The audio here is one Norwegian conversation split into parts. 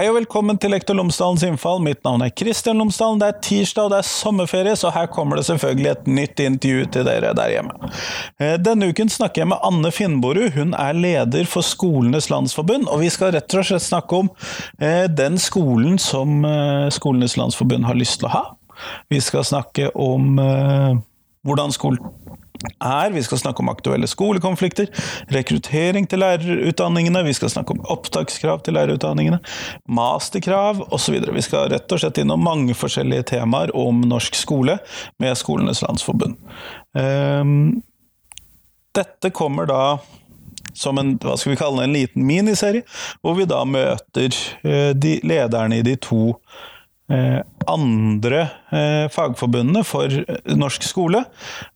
Hei og velkommen til Lektor Lomsdalens innfall. Mitt navn er Kristian Lomsdalen. Det er tirsdag og det er sommerferie, så her kommer det selvfølgelig et nytt intervju til dere der hjemme. Eh, denne uken snakker jeg med Anne Finnborud. Hun er leder for Skolenes landsforbund, og vi skal rett og slett snakke om eh, den skolen som eh, Skolenes landsforbund har lyst til å ha. Vi skal snakke om hvordan skolen er. Vi skal snakke om aktuelle skolekonflikter, rekruttering til lærerutdanningene, vi skal snakke om opptakskrav til lærerutdanningene, masterkrav osv. Vi skal rett og slett innom mange forskjellige temaer om norsk skole med Skolenes landsforbund. Ehm, dette kommer da som en, hva skal vi kalle det, en liten miniserie, hvor vi da møter eh, de lederne i de to andre eh, fagforbundene for norsk skole.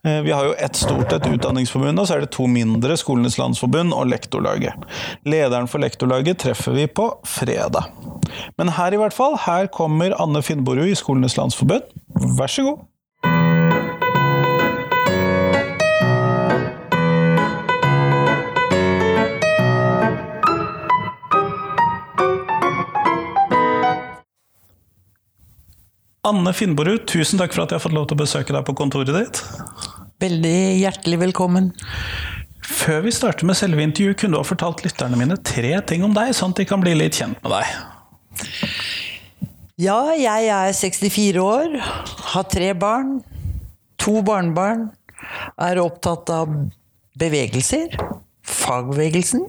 Eh, vi har jo ett stort et utdanningsforbund, og så er det to mindre, Skolenes landsforbund og Lektorlaget. Lederen for Lektorlaget treffer vi på fredag. Men her i hvert fall, her kommer Anne Finnborud i Skolenes landsforbund. Vær så god. Anne Finnborud, tusen takk for at jeg har fått lov til å besøke deg på kontoret ditt. Veldig hjertelig velkommen. Før vi starter med selve intervjuet, kunne du ha fortalt lytterne mine tre ting om deg, sånn at de kan bli litt kjent med deg? Ja, jeg er 64 år, har tre barn, to barnebarn, er opptatt av bevegelser, fagbevegelsen,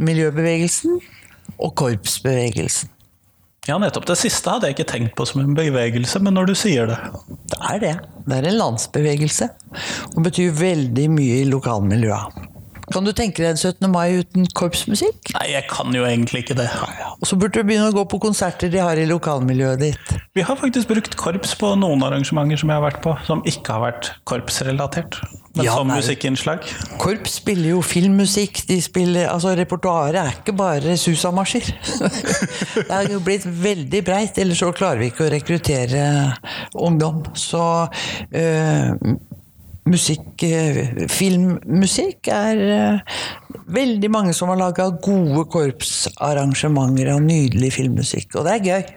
miljøbevegelsen og korpsbevegelsen. Ja, nettopp. Det siste hadde jeg ikke tenkt på som en bevegelse, men når du sier det Det er det. Det er en landsbevegelse. Og betyr veldig mye i lokalmiljøet. Kan du tenke deg en 17. mai uten korpsmusikk? Nei, jeg kan jo egentlig ikke det. Og så burde du begynne å gå på konserter de har i lokalmiljøet ditt. Vi har faktisk brukt korps på noen arrangementer som jeg har vært på, som ikke har vært korpsrelatert. Men ja, som musikkinnslag. Korps spiller jo filmmusikk. De spiller, altså Repertoaret er ikke bare susamarsjer. det er jo blitt veldig breit, ellers så klarer vi ikke å rekruttere ungdom. Så øh, musikk, eh, filmmusikk er eh, veldig mange som har laga gode korpsarrangementer av nydelig filmmusikk, og det er gøy.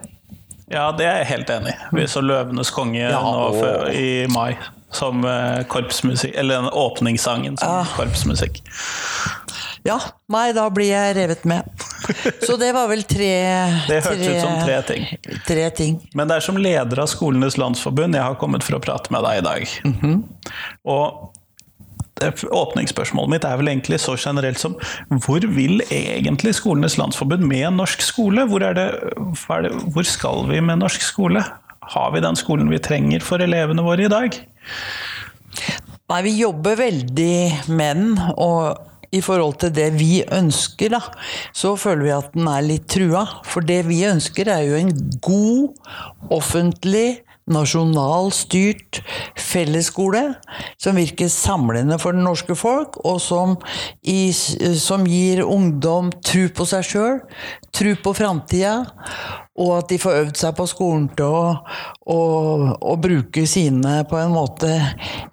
Ja, det er jeg helt enig i. Vi så 'Løvenes konge' ja, nå i mai som eh, korpsmusikk, eller den åpningssangen som ah. korpsmusikk. Ja, nei, da blir jeg revet med. Så det var vel tre Det hørtes ut som tre ting. tre ting. Men det er som leder av Skolenes landsforbund jeg har kommet for å prate med deg i dag. Mm -hmm. Og åpningsspørsmålet mitt er vel egentlig så generelt som hvor vil egentlig Skolenes landsforbund med norsk skole? Hvor, er det, det, hvor skal vi med norsk skole? Har vi den skolen vi trenger for elevene våre i dag? Nei, vi jobber veldig med den. og i forhold til det vi ønsker, da, så føler vi at den er litt trua. For det vi ønsker, er jo en god, offentlig, nasjonalstyrt fellesskole som virker samlende for det norske folk, og som, i, som gir ungdom tru på seg sjøl, tru på framtida, og at de får øvd seg på skolen til å, å, å bruke sine på en måte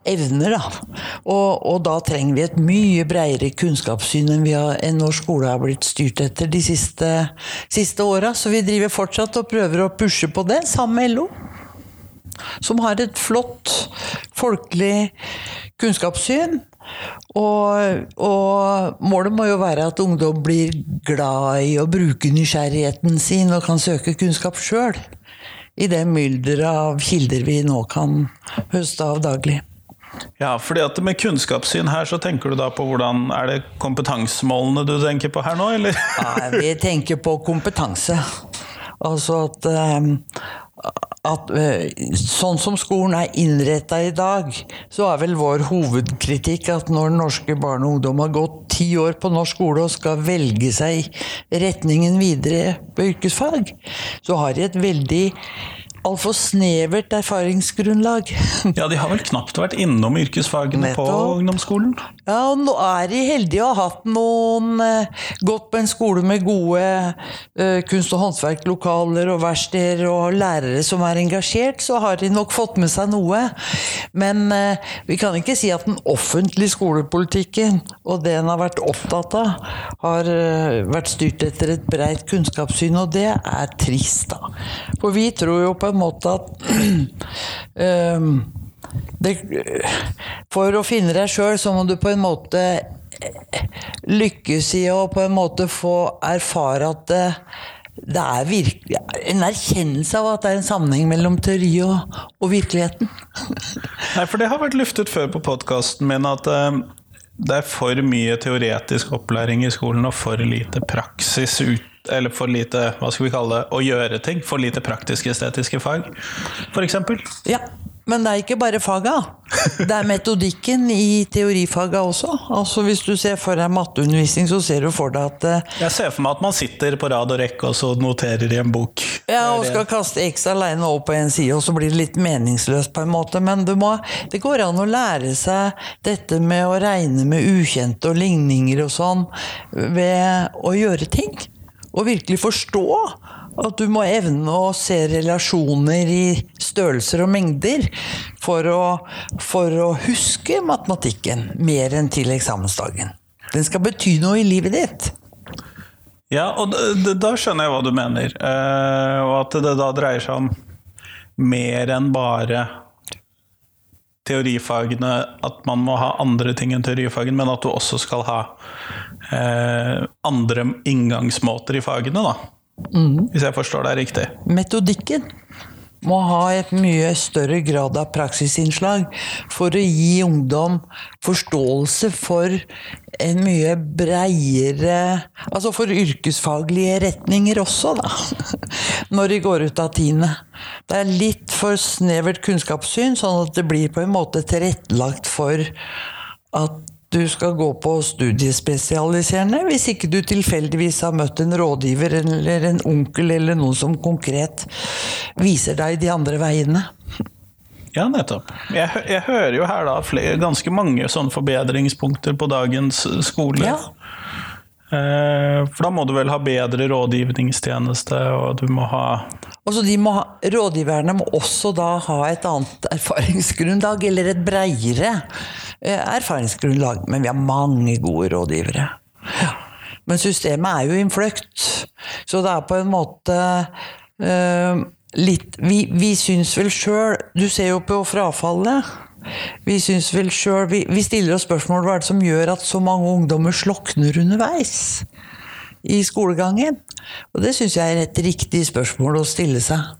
evner. Da. Og, og, da trenger vi et mye bredere kunnskapssyn enn, vi har, enn norsk skole har blitt styrt etter de siste, siste åra. Så vi driver fortsatt og prøver å pushe på det, sammen med LO. Som har et flott folkelig kunnskapssyn. Og, og, målet må jo være at ungdom blir glad i å bruke nysgjerrigheten sin og kan søke kunnskap sjøl. I det mylderet av kilder vi nå kan høste av daglig. Ja, fordi at Med kunnskapssyn her, så tenker du da på hvordan Er det kompetansemålene du tenker på her nå, eller? Nei, vi tenker på kompetanse. Altså at, um, at eh, sånn som skolen er innretta i dag, så er vel vår hovedkritikk at når norske barn og ungdom har gått ti år på norsk skole og skal velge seg retningen videre på yrkesfag, så har de et veldig altfor snevert erfaringsgrunnlag. Ja, de har vel knapt vært innom yrkesfagene på ungdomsskolen? Ja, og nå er de heldige å ha hatt noen eh, Gått på en skole med gode uh, kunst- og håndverklokaler og verksteder og lærere som er engasjert, så har de nok fått med seg noe. Men uh, vi kan ikke si at den offentlige skolepolitikken og det en har vært opptatt av, har uh, vært styrt etter et breit kunnskapssyn, og det er trist, da. For vi tror jo på en måte at eh, det, for å finne deg sjøl, så må du på en måte lykkes i å på en måte få erfare at det, det er virkelig en erkjennelse av at det er en sammenheng mellom teori og, og virkeligheten. Nei, for det har vært luftet før på podkasten min at uh, det er for mye teoretisk opplæring i skolen og for lite praksis ut eller for lite hva skal vi kalle det, å gjøre ting. For lite praktisk-estetiske fag, f.eks. Ja, men det er ikke bare faga. Det er metodikken i teorifaga også. Altså Hvis du ser for deg matteundervisning, så ser du for deg at eh, Jeg ser for meg at man sitter på rad og rekke og så noterer i en bok. Ja, og skal kaste X alene over på en side, og så blir det litt meningsløst på en måte. Men du må, det går an å lære seg dette med å regne med ukjente og ligninger og sånn ved å gjøre ting. Og virkelig forstå at du må evne å se relasjoner i størrelser og mengder for å, for å huske matematikken mer enn til eksamensdagen. Den skal bety noe i livet ditt. Ja, og da skjønner jeg hva du mener. Eh, og at det da dreier seg om mer enn bare teorifagene, at man må ha andre ting enn teorifagene, men at du også skal ha eh, andre inngangsmåter i fagene, da. Hvis jeg forstår deg riktig. metodikken må ha et mye større grad av praksisinnslag for å gi ungdom forståelse for en mye breiere Altså for yrkesfaglige retninger også, da. Når de går ut av tiende. Det er litt for snevert kunnskapssyn, sånn at det blir på en måte tilrettelagt for at du skal gå på studiespesialiserende hvis ikke du tilfeldigvis har møtt en rådgiver eller en onkel eller noen som konkret viser deg de andre veiene. Ja, nettopp. Jeg, jeg hører jo her da flere, ganske mange sånne forbedringspunkter på dagens skole. Ja. Eh, for da må du vel ha bedre rådgivningstjeneste, og du må ha Altså må ha, Rådgiverne må også da ha et annet erfaringsgrunnlag, eller et breiere eh, erfaringsgrunnlag. Men vi har mange gode rådgivere. Ja. Men systemet er jo innfløkt, så det er på en måte eh, litt Vi, vi syns vel sjøl Du ser jo på frafallet. Vi syns vel selv, vi, vi stiller oss spørsmål hva er det som gjør at så mange ungdommer slokner underveis i skolegangen. Og det syns jeg er et riktig spørsmål å stille seg.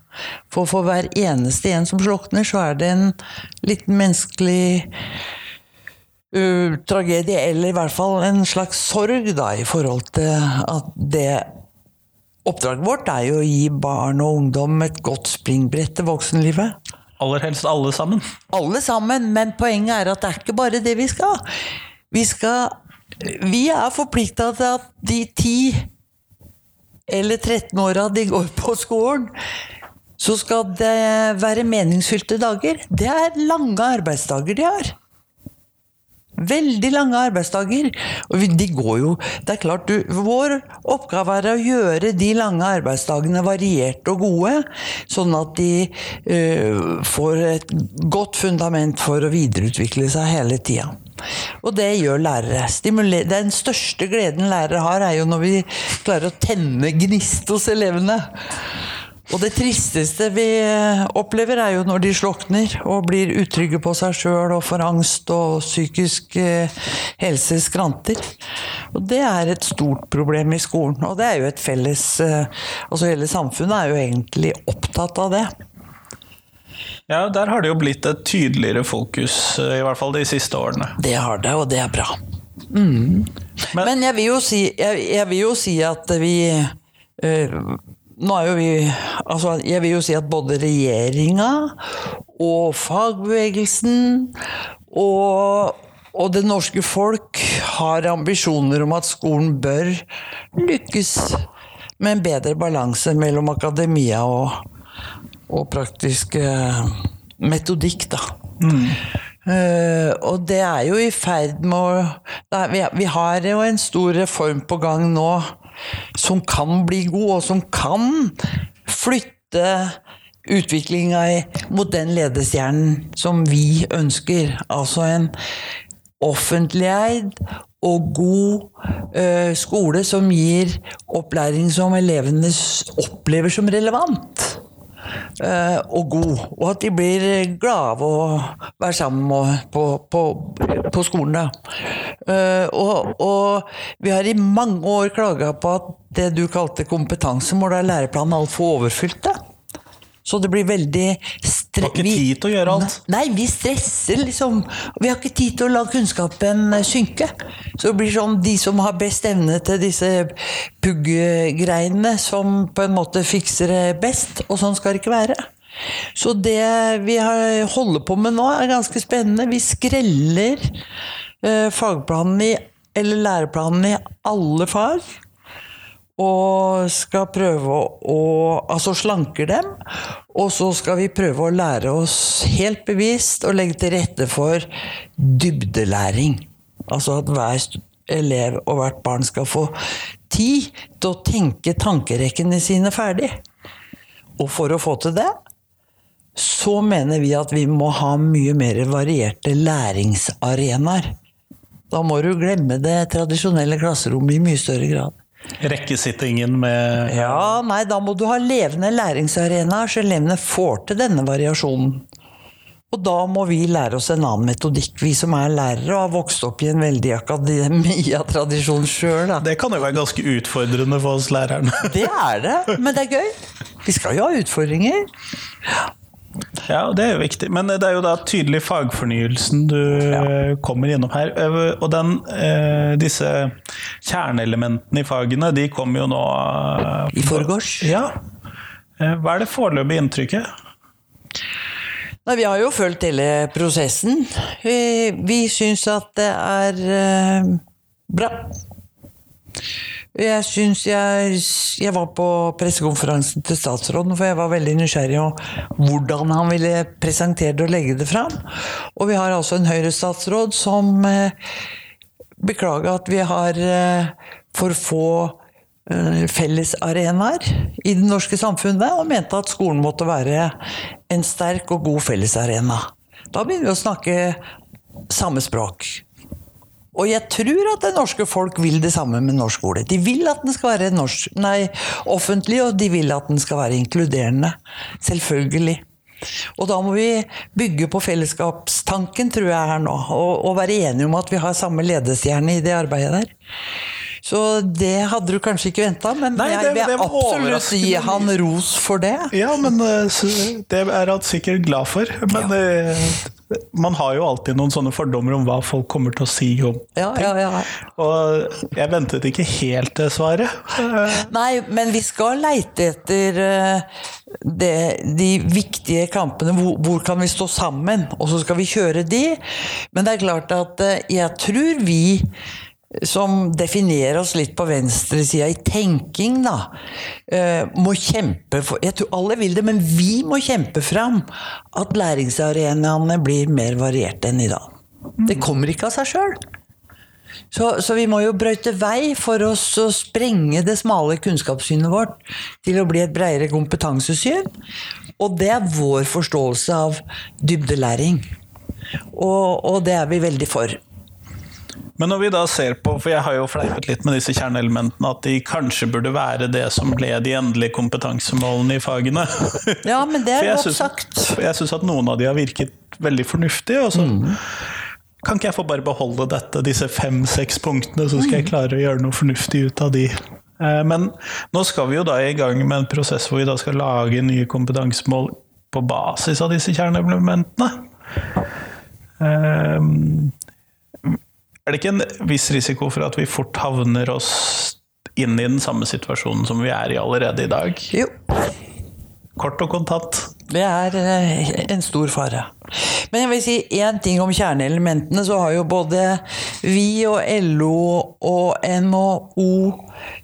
For for hver eneste en som slokner, så er det en liten menneskelig uh, tragedie, eller i hvert fall en slags sorg, da, i forhold til at det Oppdraget vårt er jo å gi barn og ungdom et godt springbrett til voksenlivet. Aller helst alle sammen. Alle sammen, men poenget er at det er ikke bare det vi skal. Vi skal Vi er forplikta til at de 10 eller 13 åra de går på skolen, så skal det være meningsfylte dager. Det er lange arbeidsdager de har. Veldig lange arbeidsdager. Og de går jo Det er klart, du, vår oppgave er å gjøre de lange arbeidsdagene varierte og gode, sånn at de uh, får et godt fundament for å videreutvikle seg hele tida. Og det gjør lærere. Stimuler- Den største gleden lærere har, er jo når vi klarer å tenne gnist hos elevene. Og det tristeste vi eh, opplever, er jo når de slokner og blir utrygge på seg sjøl og får angst og psykisk eh, helse skranter. Og det er et stort problem i skolen. Og det er jo et felles eh, Altså hele samfunnet er jo egentlig opptatt av det. Ja, der har det jo blitt et tydeligere fokus, i hvert fall de siste årene. Det har det, og det er bra. Mm. Men jeg vil jo si, jeg, jeg vil jo si at vi Nå er jo vi Altså, jeg vil jo si at både regjeringa og fagbevegelsen og, og det norske folk har ambisjoner om at skolen bør lykkes med en bedre balanse mellom akademia og og praktisk eh, metodikk, da. Eh, og det er jo i ferd med å er, vi, vi har jo en stor reform på gang nå som kan bli god, og som kan flytte utviklinga mot den ledestjernen som vi ønsker. Altså en offentlig eid og god ø, skole som gir opplæring som elevene opplever som relevant. Eh, og god. Og at de blir glade av å være sammen på, på, på skolen. Eh, og, og vi har i mange år klaga på at det du kalte kompetansemål, er læreplanen altfor overfylte. Så det blir veldig stre... Har ikke vi- tid til å gjøre alt. Nei, vi stresser liksom. Vi har ikke tid til å la kunnskapen eh, synke. Så det blir sånn de som har best evne til disse puggegreiene, som på en måte fikser det best. Og sånn skal det ikke være. Så det vi holder på med nå, er ganske spennende. Vi skreller eh, fagplanen i, eller læreplanen i alle fag og skal prøve å, Altså slanker dem. Og så skal vi prøve å lære oss helt bevisst å legge til rette for dybdelæring. Altså at hver elev og hvert barn skal få tid til å tenke tankerekkene sine ferdig. Og for å få til det, så mener vi at vi må ha mye mer varierte læringsarenaer. Da må du glemme det tradisjonelle klasserommet i mye større grad. Rekkesittingen med Ja, nei, da må du ha levende læringsarenaer, så elevene får til denne variasjonen. Og da må vi lære oss en annen metodikk, vi som er lærere og har vokst opp i en veldig akademia-tradisjon sjøl. Det kan jo være ganske utfordrende for oss lærerne. Det er det, men det er gøy. Vi skal jo ha utfordringer. Ja, det er jo viktig. Men det er jo da tydelig fagfornyelsen du ja. kommer innom her. Eh, Og den, eh, disse kjerneelementene i fagene, de kommer jo nå eh, I forgårs. Ja. Hva er det foreløpige inntrykket? Nei, vi har jo fulgt hele prosessen. Vi, vi syns at det er bra. Jeg syns jeg, jeg var på pressekonferansen til statsråden, for jeg var veldig nysgjerrig på hvordan han ville presentere det og legge det fram. Og vi har altså en Høyre-statsråd som eh, beklager at vi har eh, for få eh, fellesarenaer i det norske samfunnet, og mente at skolen måtte være en sterk og god fellesarena. Da begynner vi å snakke samme språk. Og jeg tror at det norske folk vil det samme med norsk skole. De vil at den skal være norsk, nei, offentlig, og de vil at den skal være inkluderende. Selvfølgelig. Og da må vi bygge på fellesskapstanken, tror jeg her nå. Og, og være enige om at vi har samme ledestjerne i det arbeidet der. Så det hadde du kanskje ikke venta, men Nei, jeg vil det absolutt gi han ros for det. Ja, men eh, det er han sikkert glad for. Men eh, man har jo alltid noen sånne fordommer om hva folk kommer til å si om Ja, ja, ja. Og jeg ventet ikke helt det svaret. Nei, men vi skal leite etter eh, det, de viktige kampene. Hvor, hvor kan vi stå sammen? Og så skal vi kjøre de. Men det er klart at eh, jeg tror vi som definerer oss litt på venstresida i tenking, da, eh, må kjempe for Jeg tror alle vil det, men vi må kjempe fram at læringsarenaene blir mer varierte enn i dag. Det kommer ikke av seg sjøl. Så, så vi må jo brøyte vei for oss å sprenge det smale kunnskapssynet vårt til å bli et bredere kompetansesyn. Og det er vår forståelse av dybdelæring. Og, og det er vi veldig for. Men når vi da ser på, for jeg har jo fleipet litt med disse kjerneelementene, at de kanskje burde være det som ble de endelige kompetansemålene i fagene. Ja, men det er godt sagt. for Jeg syns at noen av de har virket veldig fornuftige. Og så Mm. kan ikke jeg få bare beholde dette, disse fem-seks punktene, så skal jeg Mm. klare å gjøre noe fornuftig ut av de. Eh, Men nå skal vi jo da i gang med en prosess hvor vi da skal lage nye kompetansemål på basis av disse kjerneelementene. Eh, Er det ikke en viss risiko for at vi fort havner oss inn i den samme situasjonen som vi er i allerede i dag? Jo, Kort og kontant. det er eh, en stor fare. Men jeg vil si én ting om kjerneelementene. Så har jo både vi og LO og NHO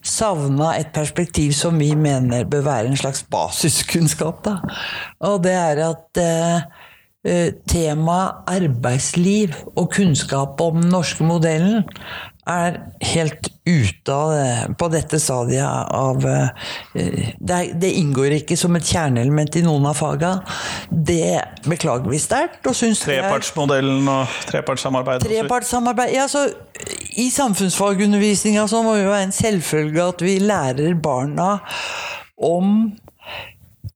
savna et perspektiv som vi mener bør være en slags basiskunnskap. Da. Og det er at eh, eh temaet arbeidsliv og kunnskap om den norske modellen er helt ute av det, på dette stadiet av eh, det, det, inngår ikke som et kjerneelement i noen av faga. Det beklager vi sterkt. Trepartsmodellen og trepartssamarbeid? Trepartssamarbeid, ja, så I samfunnsfagundervisninga må det være en selvfølge at vi lærer barna om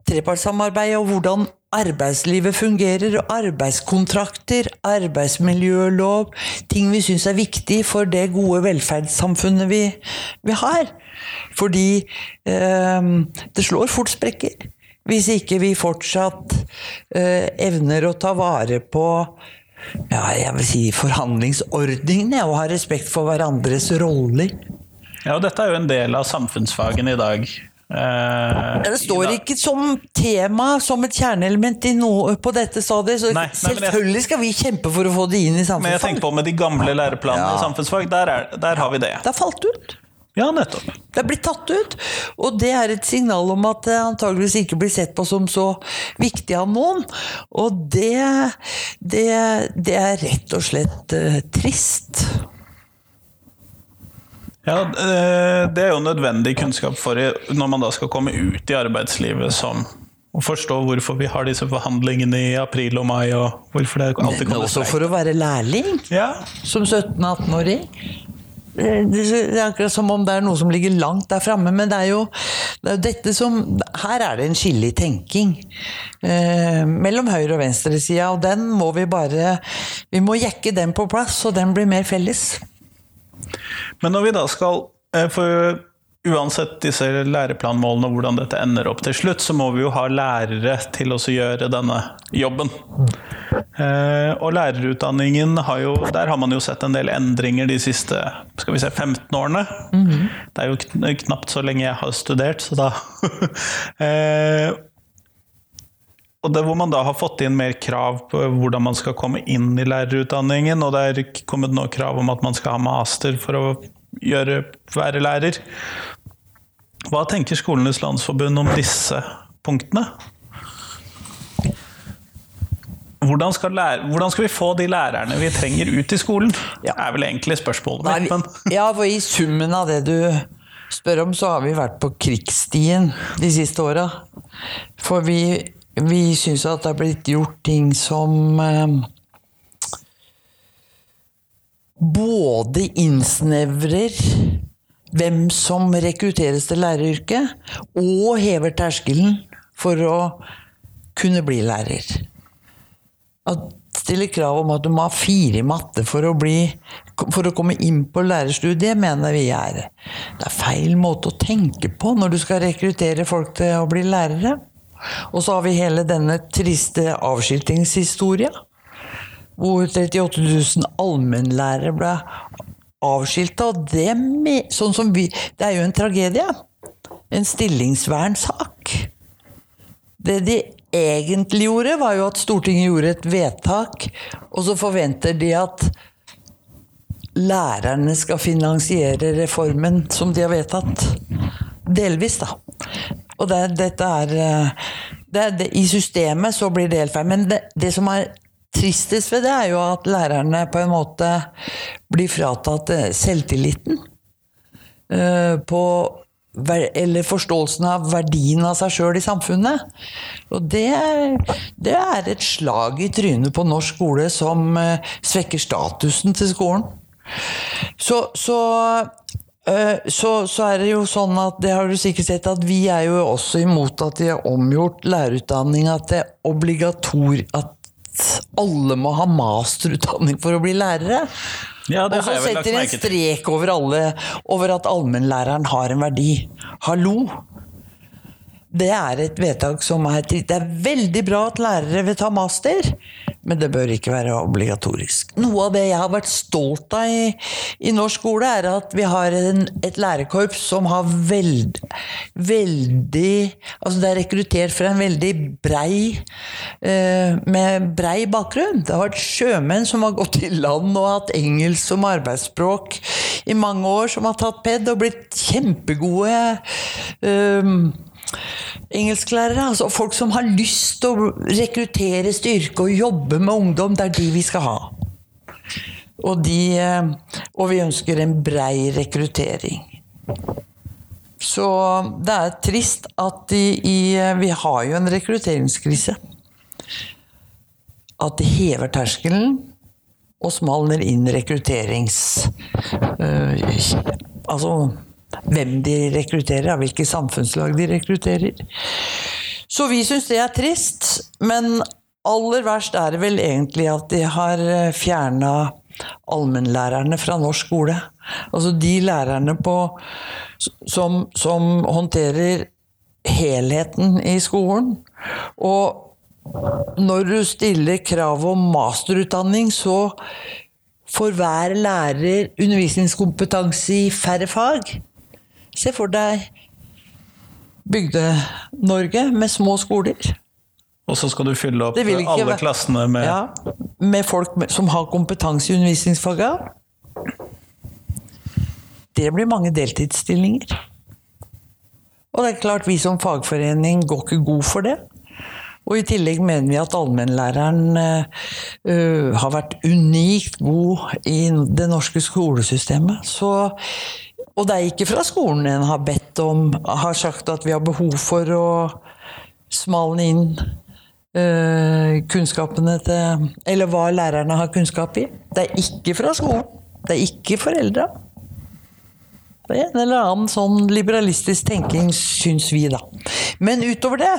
trepartssamarbeid og hvordan arbeidslivet fungerer, og arbeidskontrakter, arbeidsmiljølov Ting vi syns er viktig for det gode velferdssamfunnet vi, vi har. Fordi eh, det slår fort sprekker. Hvis ikke vi fortsatt eh, evner å ta vare på ja, jeg vil si forhandlingsordningene og ha respekt for hverandres roller. Ja, og dette er jo en del av samfunnsfagene i dag. Uh, det står ikke som tema, som et kjerneelement noe, på dette stadiet. Så nei, nei, selvfølgelig skal vi kjempe for å få det inn i samfunnsfag. Men jeg tenker på med de gamle læreplanene ja. i samfunnsfag, der, er, der, har vi det. Det har falt ut. Ja, nettopp. Det er blitt tatt ut. Og det er et signal om at det antageligvis ikke blir sett på som så viktig av noen. Og det, det, det er rett og slett uh, trist. Ja, eh, Det er jo nødvendig kunnskap for når man da skal komme ut i arbeidslivet som å forstå hvorfor vi har disse forhandlingene i april og mai. og hvorfor det alltid kommer Også for å være lærling ja. som 17-18-åring. Det er akkurat som om det er noe som ligger langt der framme. Men det er, jo, det er jo dette som Her er det en skille i tenking eh, mellom høyre- og venstresida. Og den må vi bare Vi må jekke den på plass, så den blir mer felles. Men når vi da skal eh, For uansett disse læreplanmålene og hvordan dette ender opp til slutt, så må vi jo ha lærere til å gjøre denne jobben. Eh, og lærerutdanningen har jo Der har man jo sett en del endringer de siste skal vi se, 15 årene. Mm -hmm. Det er jo knapt så lenge jeg har studert, så da eh, og det hvor man da har fått inn mer krav på hvordan man skal komme inn i lærerutdanningen, og det er kommet noe krav om at man skal ha master for å gjøre, være lærer. Hva tenker Skolenes landsforbund om disse punktene? Hvordan skal, lære, hvordan skal, vi få de lærerne vi trenger ut i skolen? Det er vel egentlig spørsmålet mitt. Men. Ja, for i summen av det du spør om, så har vi vært på krigsstien de siste åra. For vi vi syns at det er blitt gjort ting som eh, både innsnevrer hvem som rekrutteres til læreryrket, og hever terskelen for å kunne bli lærer. At stille krav om at du må ha fire i matte for å, bli, for å komme inn på lærerstudiet, mener vi er Det er feil måte å tenke på når du skal rekruttere folk til å bli lærere. Og så har vi hele denne triste avskiltingshistoria. Hvor 38 000 allmennlærere ble avskilta. Og sånn det er jo en tragedie. En stillingsvernsak. Det de egentlig gjorde, var jo at Stortinget gjorde et vedtak, og så forventer de at lærerne skal finansiere reformen som de har vedtatt. Delvis, da. Og det, dette er eh, det, det, I systemet så blir det helt feil. Men det, det, som er tristest ved det, er jo at lærerne på en måte blir fratatt eh, selvtilliten. Uh, på eller forståelsen av verdien av seg sjøl i samfunnet. Og det, det, er et slag i trynet på norsk skole som svekker statusen til skolen. Så, så Eh, så, så, er det jo sånn at det har du sikkert sett at vi er jo også imot at de har omgjort lærerutdanninga til obligator At alle må ha masterutdanning for å bli lærere. Ja, og så setter en strek over alle over at allmennlæreren har en verdi. Hallo! Det er et vedtak som er Det er veldig bra at lærere vil ta master, Men det bør ikke være obligatorisk. Noe av det jeg har vært stolt av i, i norsk skole, er at vi har en, et lærerkorps som har veld, veldig Altså det er rekruttert fra en veldig brei eh, Med brei bakgrunn. Det har vært sjømenn som har gått i land og hatt engelsk som arbeidsspråk i mange år, som har tatt ped og blitt kjempegode eh, engelsklærere. Altså folk som har lyst til å rekruttere styrke og jobbe med ungdom. Det er de vi skal ha. Og, de, eh, og vi ønsker en brei rekruttering. Så det er trist at de, i, vi har jo en rekrutteringskrise. At de hever terskelen og smalner inn rekrutterings... Øh, altså hvem de rekrutterer, av hvilke samfunnslag de rekrutterer. Så vi syns det er trist, men aller verst er det vel egentlig at de har fjerna allmennlærerne fra norsk skole. Altså de lærerne på, som, som håndterer helheten i skolen. Og når du stiller krav om masterutdanning, så får hver lærer undervisningskompetanse i færre fag. Se for deg Bygde-Norge med små skoler. Og så skal du fylle opp alle være, klassene med Ja, med folk som har kompetanse i undervisningsfaga. Det blir mange deltidsstillinger. Og det er klart, vi som fagforening går ikke god for det. Og i tillegg mener vi at allmennlæreren uh, har vært unikt god i det norske skolesystemet. Så og det er ikke fra skolen en har bedt om Har sagt at vi har behov for å smalne inn øh, kunnskapene til Eller hva lærerne har kunnskap i. Det er ikke fra skolen. Det er ikke foreldra. Det er en eller annen sånn liberalistisk tenking, syns vi, da. Men utover det,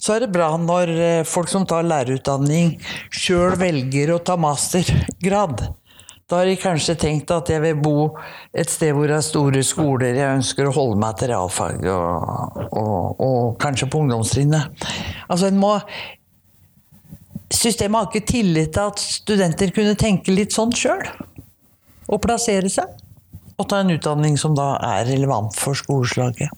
så er det bra når eh, folk som tar lærerutdanning, sjøl velger å ta mastergrad. Da har de kanskje tenkt at jeg vil bo et sted hvor det er store skoler, jeg ønsker å holde meg til realfag, og, og, og kanskje på ungdomstrinnet. Altså en må Systemet har ikke tillit til at studenter kunne tenke litt sånn sjøl. Og plassere seg. Og ta en utdanning som da er relevant for skoleslaget.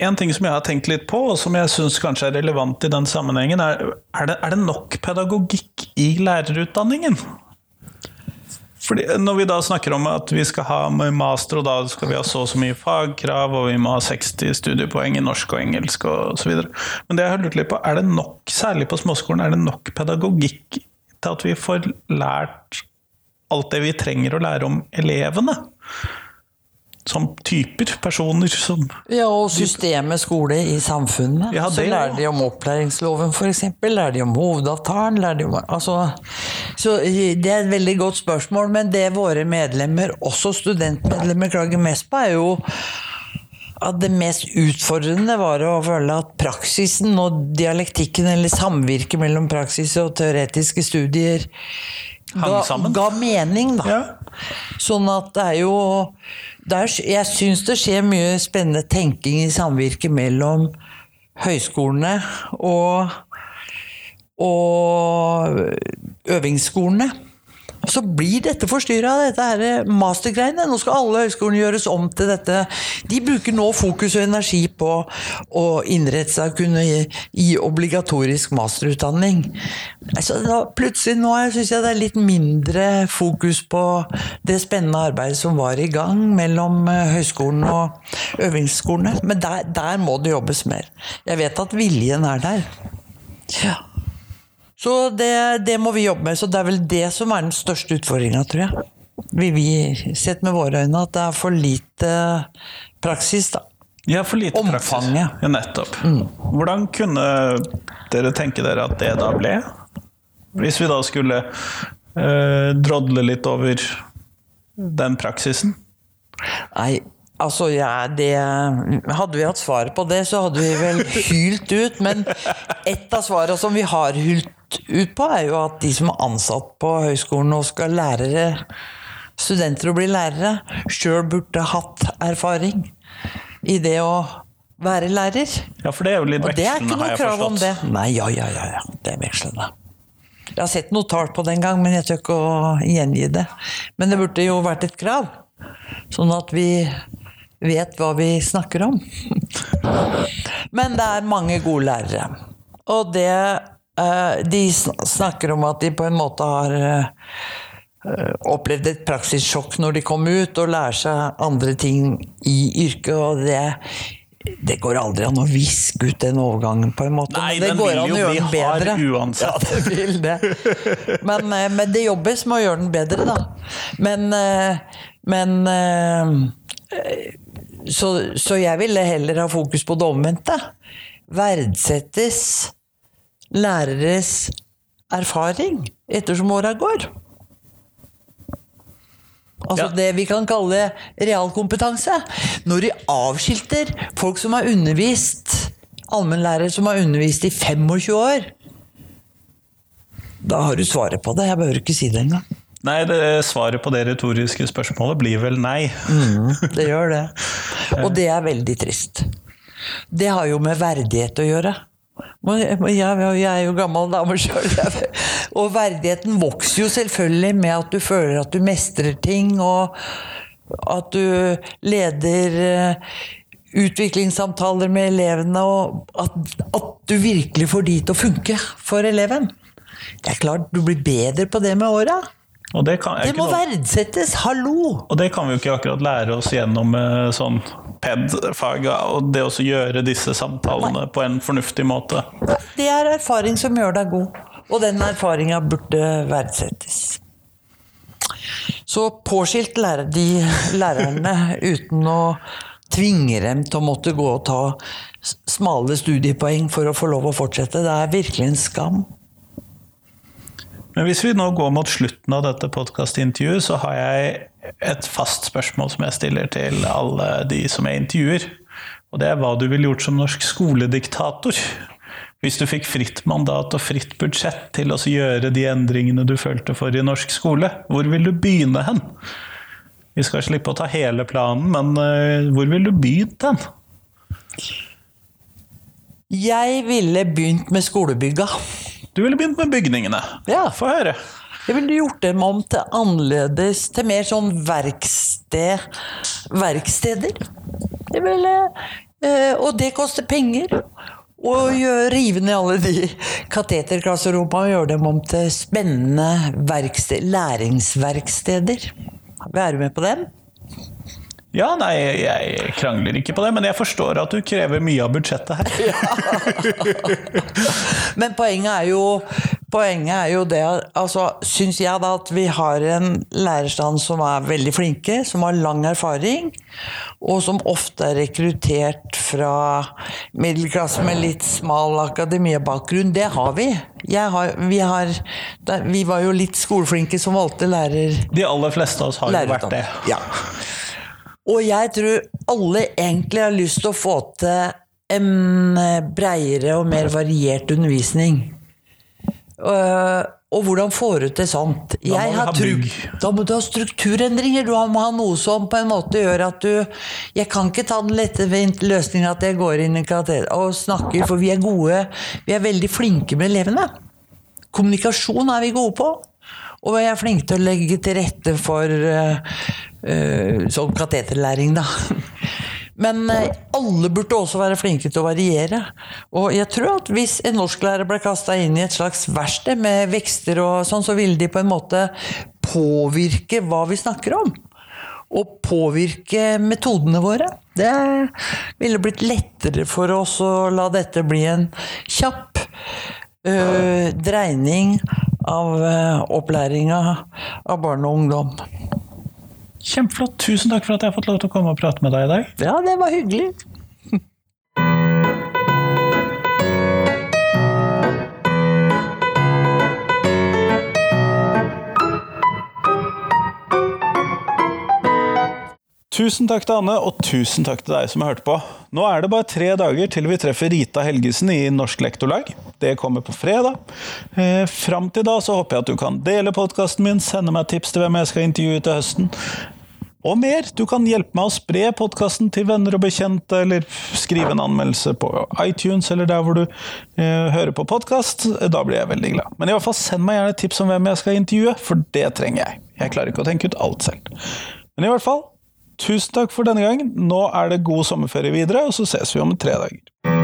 En ting som jeg har tenkt litt på, og som jeg syns kanskje er relevant i den sammenhengen, er er det, er det nok pedagogikk i lærerutdanningen? Fordi når vi da snakker om at vi skal ha master, og da skal vi ha så og så mye fagkrav, og vi må ha 60 studiepoeng i norsk og engelsk osv. Men det jeg har lurt litt på, er det nok, særlig på småskolen, er det nok pedagogikk til at vi får lært alt det vi trenger å lære om elevene? Som typer, personer som Ja, og systemet skole i samfunnet. Ja, så lærer de om opplæringsloven, f.eks. Lærer de om hovedavtalen. Lærer de om, altså, så Det er et veldig godt spørsmål, men det våre medlemmer, også studentmedlemmer, klager mest på, er jo at det mest utfordrende var å føle at praksisen og dialektikken, eller samvirket mellom praksis og teoretiske studier, ga, ga mening, da. Ja. Sånn at det er jo er, Jeg syns det skjer mye spennende tenking i samvirket mellom høyskolene og, og øvingsskolene så blir dette forstyrra dette her mastergreiene. Nå skal alle høyskolene gjøres om til dette. De bruker nå fokus og energi på å innrette seg og kunne gi, gi obligatorisk masterutdanning. Altså, da, plutselig nå syns jeg det er litt mindre fokus på det spennende arbeidet som var i gang mellom eh, høyskolen og øvingsskolene. Men der, der må det jobbes mer. Jeg vet at viljen er der. Ja. Så det, det, må vi jobbe med. Så det er vel det som er den største utfordringa, tror jeg. Vi, vi sett med våre øyne at det er for lite praksis, da. Ja, for lite Omfanget. praksis. Ja, nettopp. Mm. Hvordan kunne dere tenke dere at det da ble? Hvis vi da skulle eh, drodle litt over den praksisen? Nei, Altså, ja, det Hadde vi hatt svaret på det, så hadde vi vel hylt ut. Men et av svarene som vi har hylt ut på, er jo at de som er ansatt på høyskolen og skal lærere, studenter å bli lærere, sjøl burde hatt erfaring i det å være lærer. Ja, for det er jo litt vekslende. Og det er ikke noe krav om det. Nei, ja, ja, ja. ja. Det er vekslende. Jeg har sett noe tall på det en gang, men jeg tør ikke å gjengi det. Men det burde jo vært et krav, sånn at vi vet hva vi snakker om. Men det er mange gode lærere. Og det eh, De snakker om at de på en måte har eh, opplevd et praksissjokk når de kom ut, og lærer seg andre ting i yrket, og det det går aldri an å viske ut den overgangen, på en måte. Nei, men det den går vil an å gjøre den bedre. uansett. Ja, det vil det. Men, eh, men det jobbes med å gjøre den bedre, da. Men, men så, så jeg ville heller ha fokus på det omvendte. Verdsettes læreres erfaring ettersom åra går. Altså Ja. det vi kan kalle realkompetanse. Når de avskilter folk som har undervist, allmennlærere som har undervist i 25 år, da har du svaret på det. Jeg behøver ikke si det engang. Nei, det, svaret på det retoriske spørsmålet blir vel nei. Det gjør det. Og det er veldig trist. Det har jo med verdighet å gjøre. Jeg er jo gammel dame sjøl. Og verdigheten vokser jo selvfølgelig med at du føler at du mestrer ting, og at du leder eh, utviklingssamtaler med elevene, og at, at du virkelig får de til å funke for eleven. Det er klart, du blir bedre på det med åra. Det, kan, Det må verdsettes. Hallo! og det kan vi jo ikke akkurat lære oss gjennom eh, sånn PED-fag, og det å gjøre disse samtalene på en fornuftig måte. Det er erfaring som gjør deg god, og den erfaringa burde verdsettes. Så påskilt lærer de lærerne uten å tvinge dem til å måtte gå og ta smale studiepoeng for å få lov å fortsette. Det er virkelig en skam. Men hvis vi nå går mot slutten av dette podkastintervjuet, så har jeg et fast spørsmål som jeg stiller til alle de som jeg intervjuer. Og det er hva du ville gjort som norsk skolediktator. Hvis du fikk fritt mandat og fritt budsjett til å gjøre de endringene du følte for i norsk skole, hvor vil du begynne hen? Vi skal slippe å ta hele planen, men eh, hvor vil du begynt hen? Jeg ville begynt med skolebygga. Du ville begynt med bygningene. Ja. Få høre. Jeg ville gjort dem om til annerledes, til mer sånn verksted, verksteder. Det ville, eh, og det koster penger. Å gjøre- rive ned alle de kateterklasserommene og gjøre dem om til spennende verksted, læringsverksteder. Er med på den? Ja, nei, jeg krangler ikke på det, men jeg forstår at du krever mye av budsjettet her. Men poenget er jo, poenget er jo det altså, Syns jeg da at vi har en lærerstand som er veldig flinke, som har lang erfaring, og som ofte er rekruttert fra middelklasse med litt smal akademiebakgrunn. Det har vi. Har, vi, har, vi var jo litt skoleflinke som valgte lærer... De aller fleste av oss har jo vært det. Ja. Og jeg tror alle egentlig har lyst til å få til en eh, breiere og mer variert undervisning. Øh, og hvordan får du til sånt? må vi har ha bygg. Da må du ha strukturendringer. Du må ha noe som på en måte gjør at du Jeg kan ikke ta den lette løsninga at jeg går inn i og snakker, for vi er gode. Vi er veldig flinke med elevene. Kommunikasjon er vi gode på. Og jeg er flink til å legge til rette for uh, sånn kateterlæring, da. Men eh, alle burde også være flinke til å variere. Og jeg tror at hvis en norsklærer ble kasta inn i et slags verksted med vekster og sånn, så ville de på en måte påvirke hva vi snakker om. Og påvirke metodene våre. Det ville blitt lettere for oss å la dette bli en kjapp øh, dreining av uh, opplæringa av barn og ungdom. Kjempeflott. Tusen takk for at jeg har fått lov til å komme og prate med deg i dag. Ja, det var hyggelig. Tusen takk til Anne, og tusen takk til deg som har hørt på. Nå er det bare tre dager til vi treffer Rita Helgesen i Norsk Lektorlag. Det kommer på fredag. Eh, Fram til da så håper jeg at du kan dele podkasten min, sende meg tips til hvem jeg skal intervjue til høsten. og mer. Du kan hjelpe meg å spre podkasten til venner og bekjente, eller skrive en anmeldelse på iTunes eller der hvor du eh, hører på podkast. Da blir jeg veldig glad. Men i hvert fall send meg gjerne tips om hvem jeg skal intervjue, for det trenger jeg. Jeg klarer ikke å tenke ut alt selv. Men i hvert fall, tusen takk for denne gangen. Nå er det god sommerferie videre, og så ses vi om tre dager.